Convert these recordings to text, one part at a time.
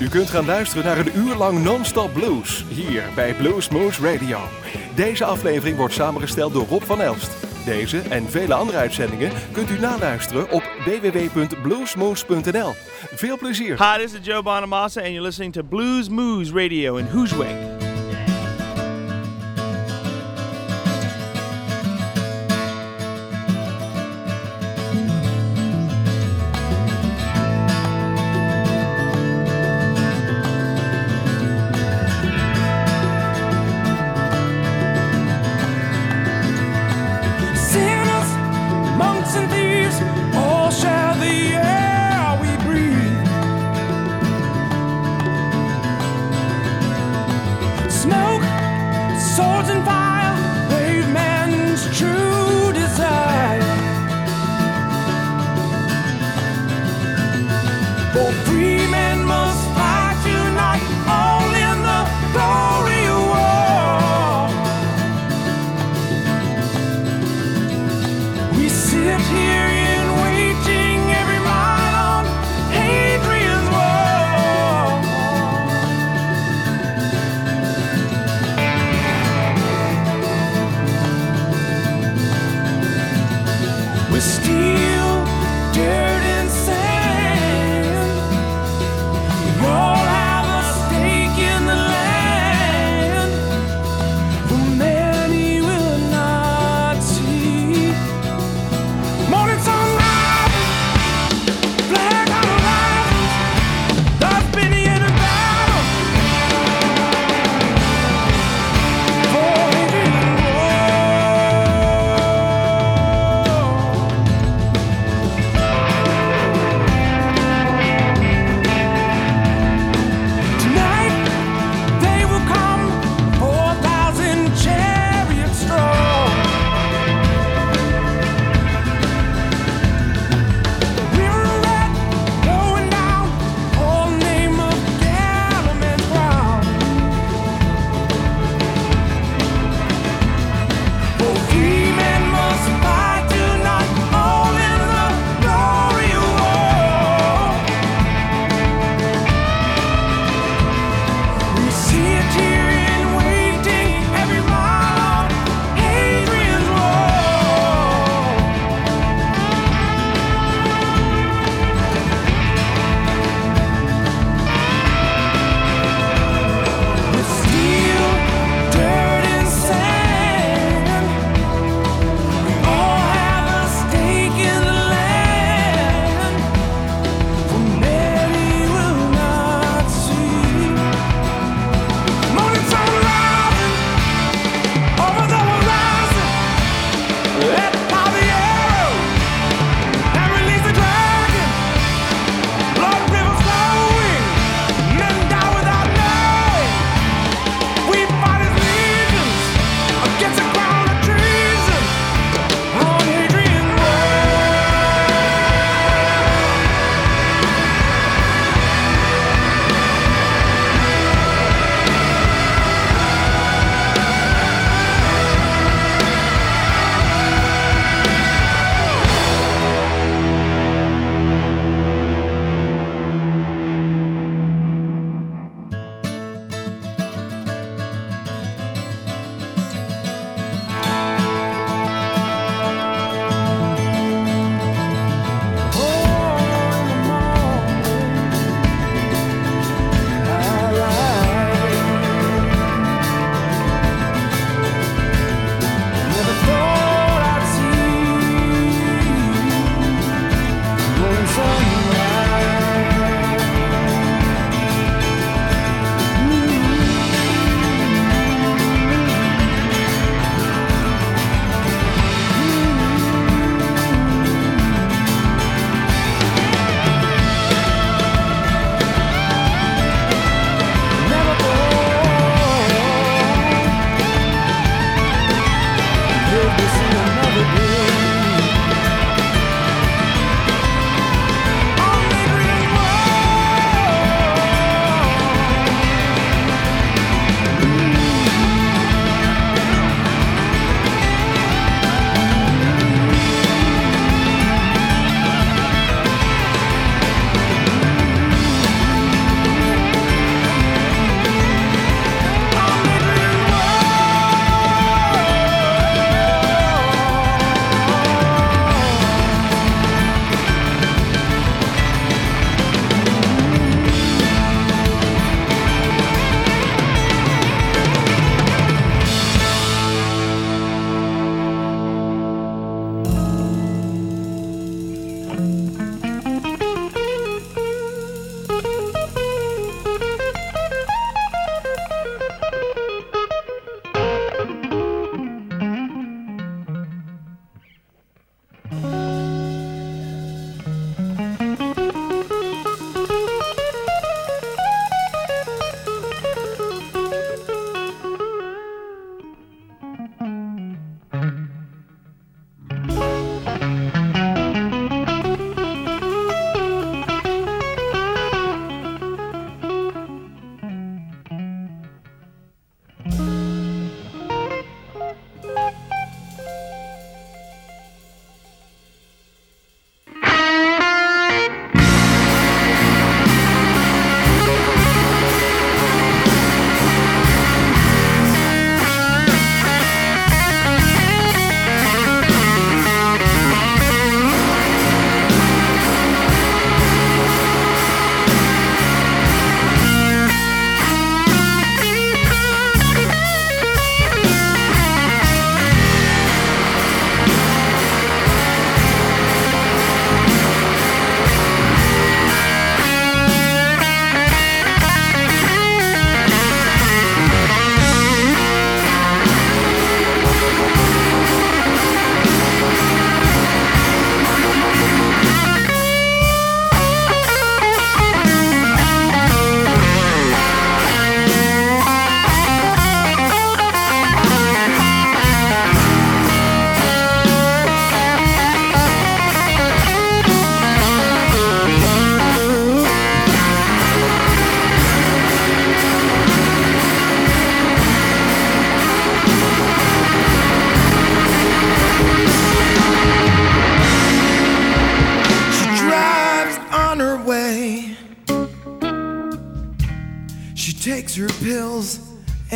U kunt gaan luisteren naar een uur lang non-stop blues hier bij Blues Moose Radio. Deze aflevering wordt samengesteld door Rob van Elst. Deze en vele andere uitzendingen kunt u naluisteren op www.bluesmoose.nl. Veel plezier. Hi, this is Joe Bonamassa, and you're listening to Blues Moose Radio in Hoosweg.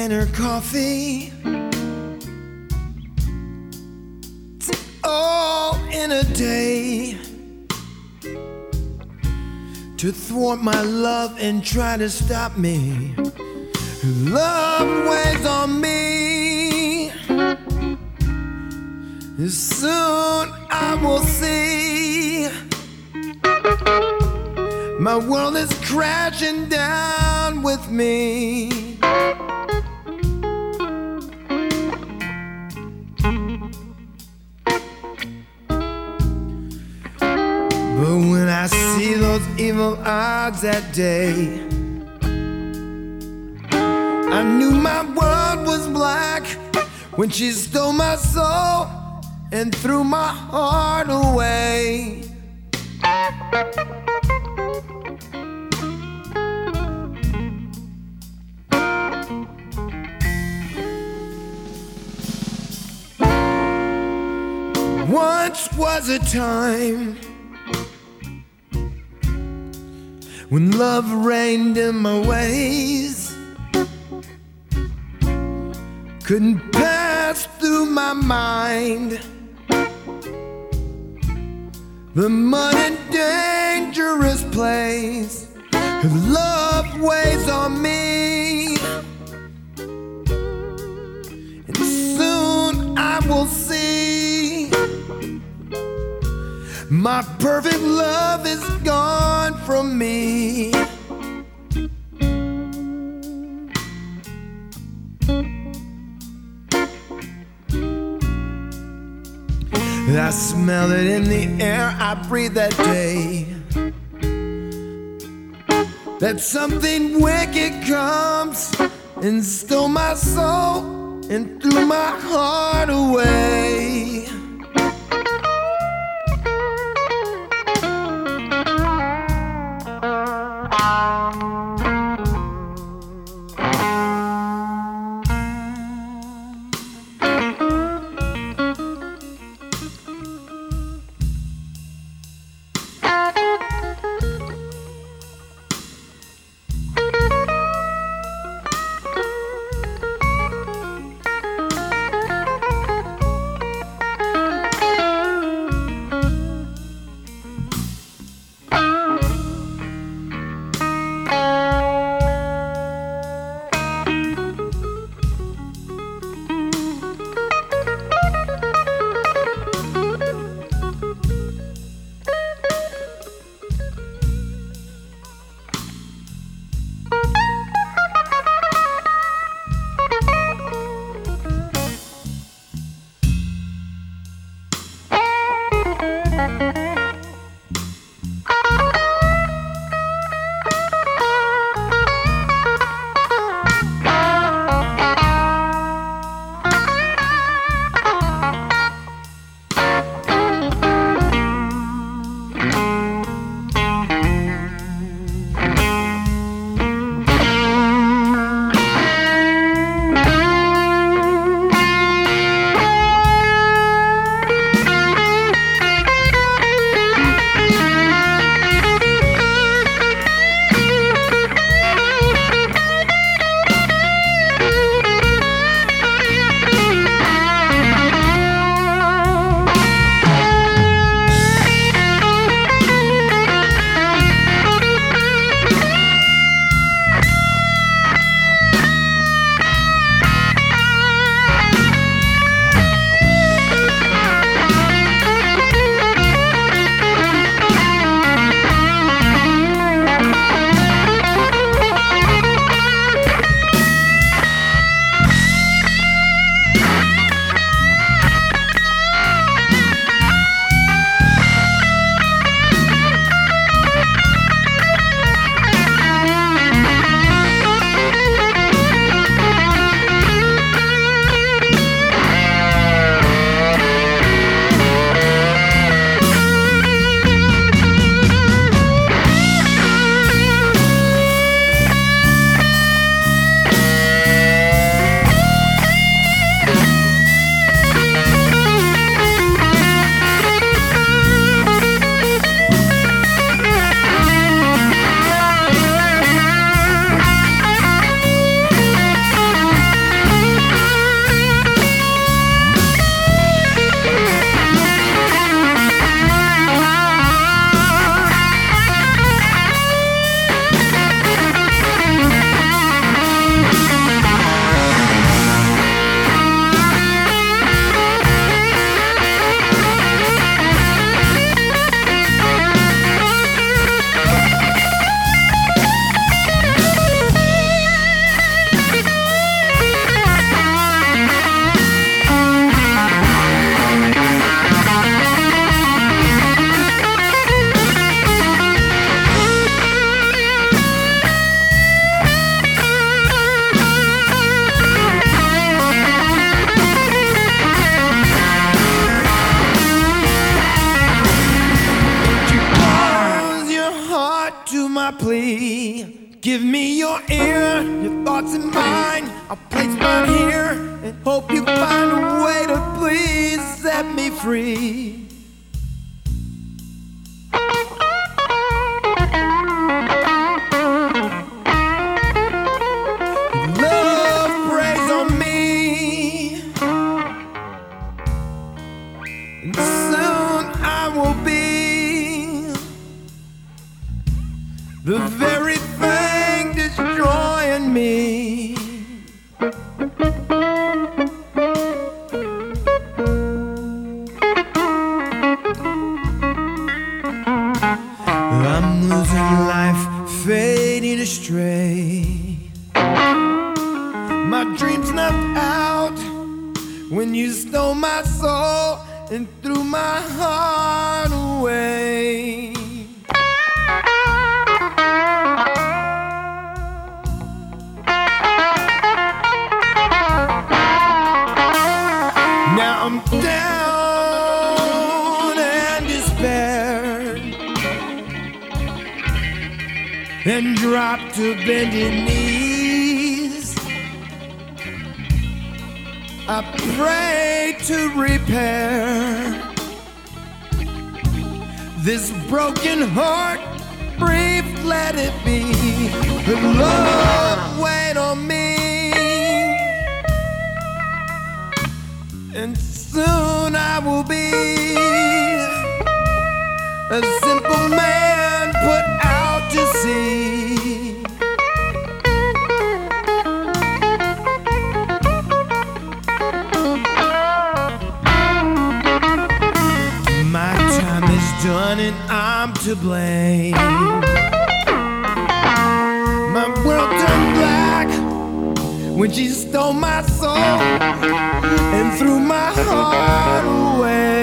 And her coffee. All in a day to thwart my love and try to stop me. Love weighs on me. Soon I will see. My world is crashing down with me. When I see those evil odds that day, I knew my world was black when she stole my soul and threw my heart away. Once was a time when love reigned in my ways. Couldn't pass through my mind the mud and dangerous place. Love weighs on me, and soon I will see. My perfect love is gone from me. I smell it in the air I breathe that day. That something wicked comes and stole my soul and threw my heart away. And drop to bending knees. I pray to repair this broken heart. Brief, let it be. The Lord wait on me. and soon I will be a simple man blame. My world turned black when she stole my soul and threw my heart away.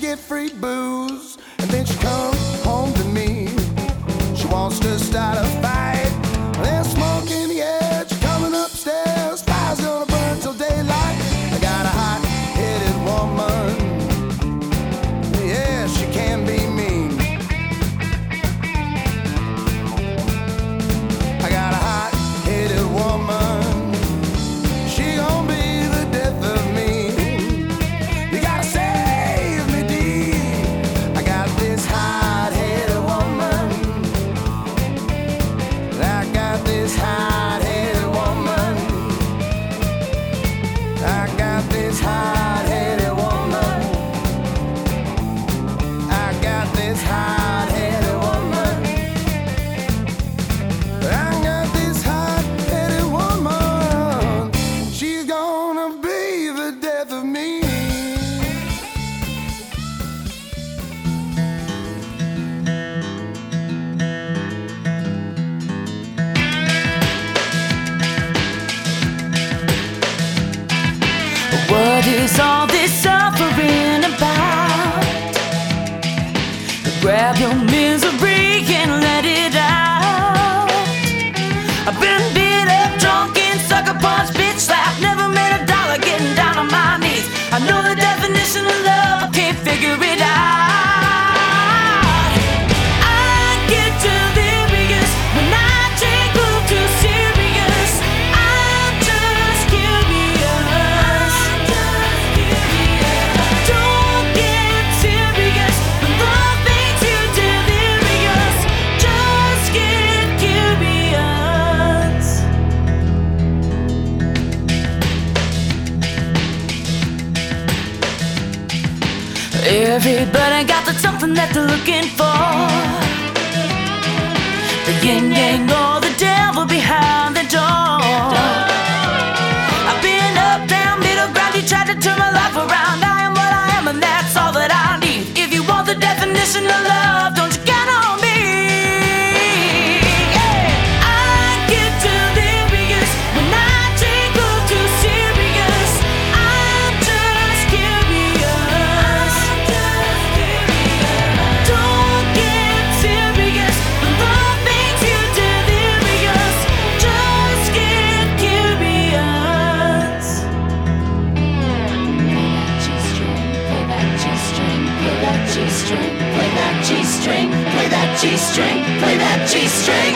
get free booze, and then she comes. home. but I got the something that they're looking for. The yin yang or the devil behind the door. I've been up, down, middle ground. You tried to turn my life around. I am what I am, and that's all that I need. If you want the definition of love, don't you? straight.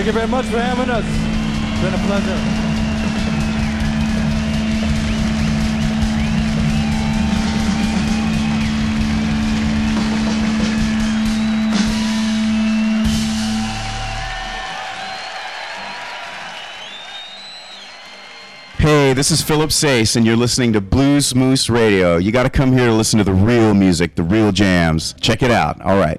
Thank you very much for having us. It's been a pleasure. Hey, this is Philip Sace, and you're listening to Bluesmoose Radio. You got to come here to listen to the real music, the real jams. Check it out. All right.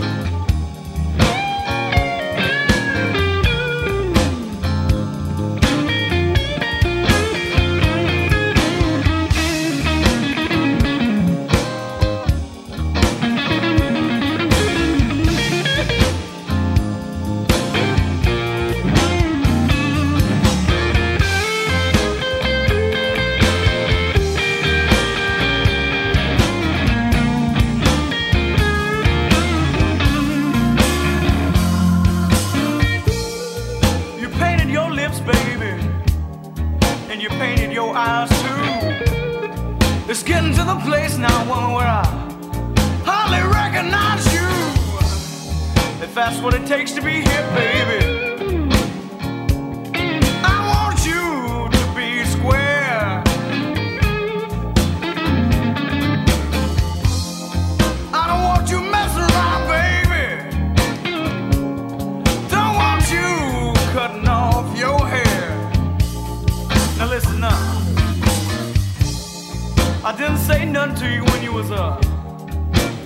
I didn't say nothing to you when you was up,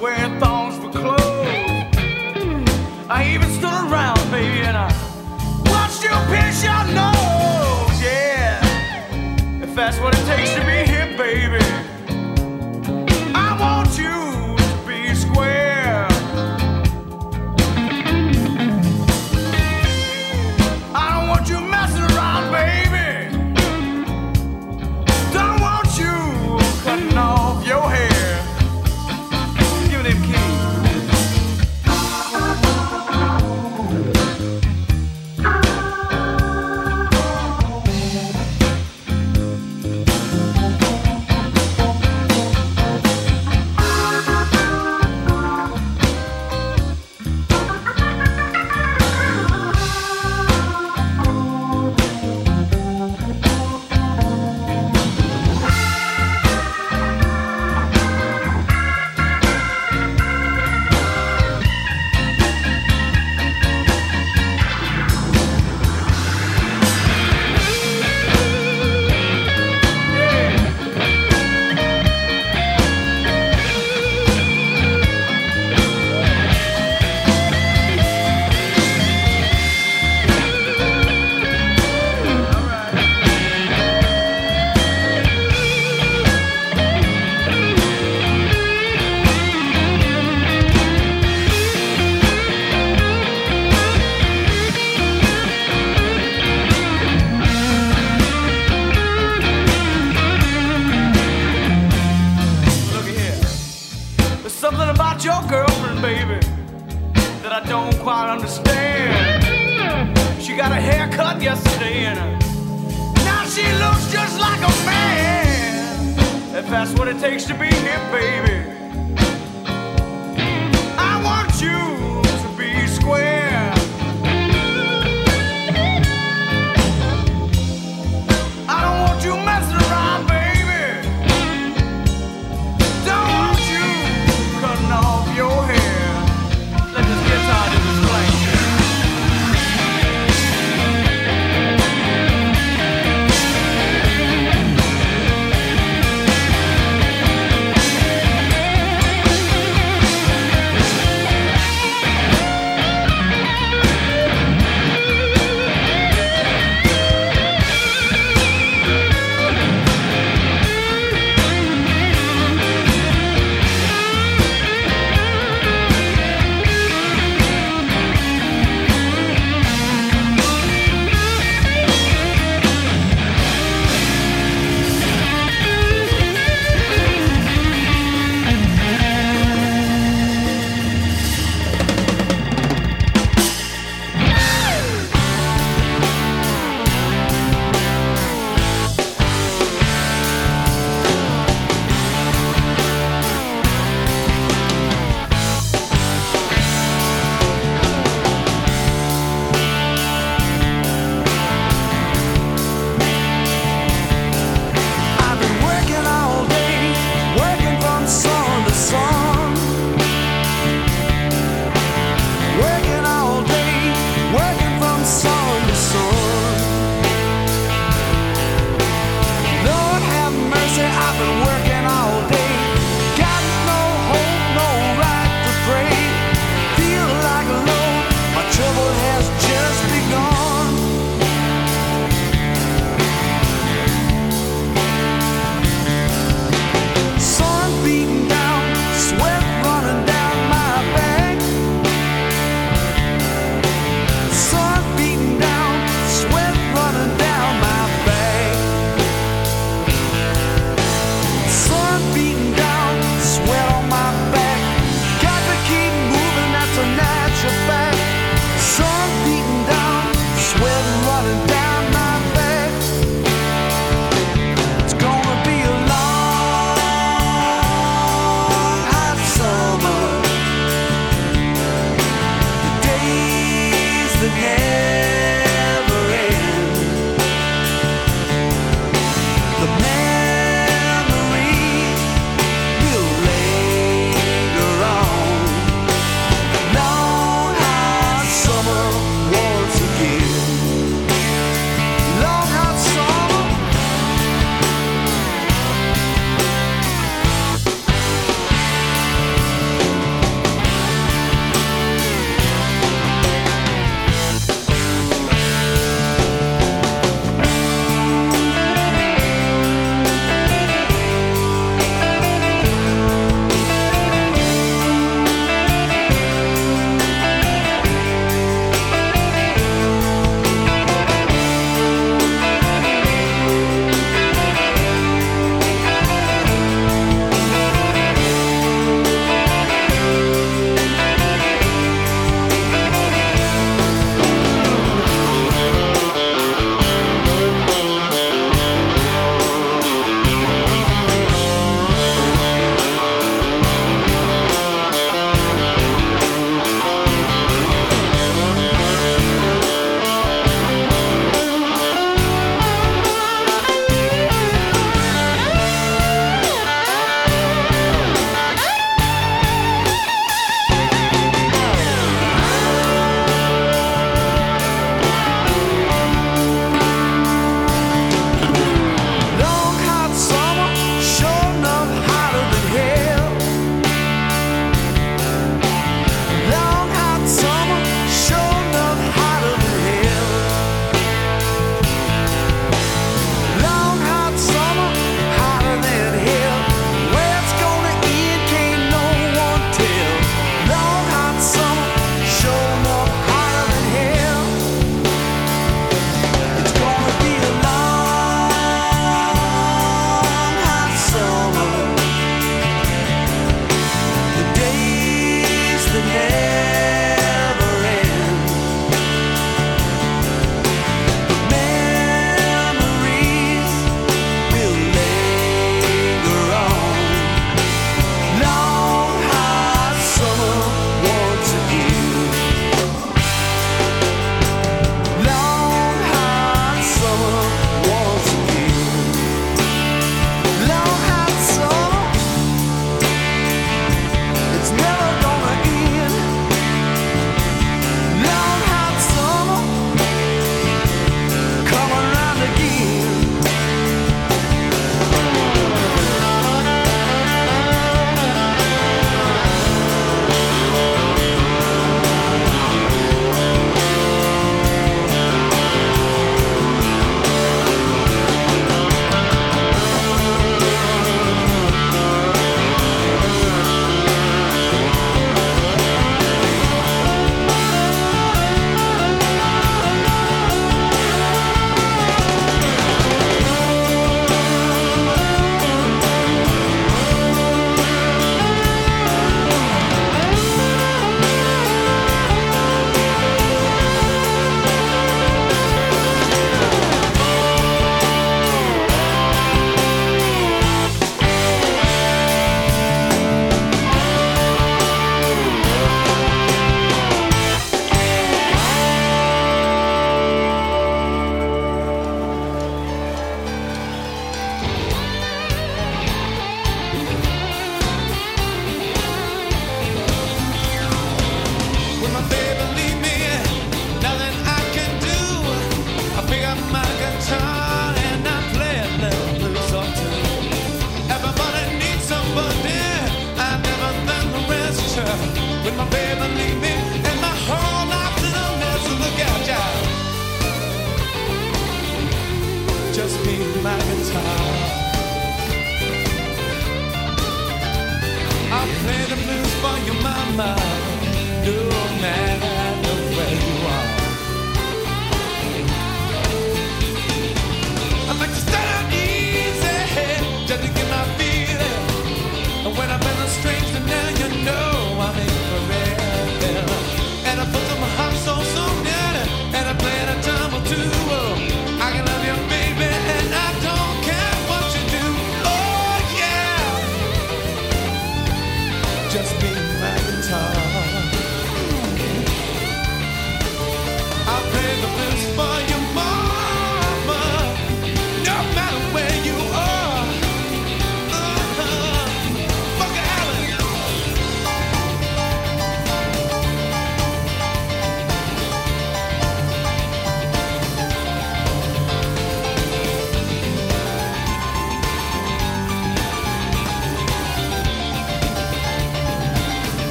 wearing thongs for clothes. I even stood around, baby, and I watched you pinch your nose. Yeah, if that's what it takes to be. Your girlfriend, baby, that I don't quite understand. She got a haircut yesterday and uh, now she looks just like a man. If that's what it takes to be here, baby.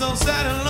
So sad and lonely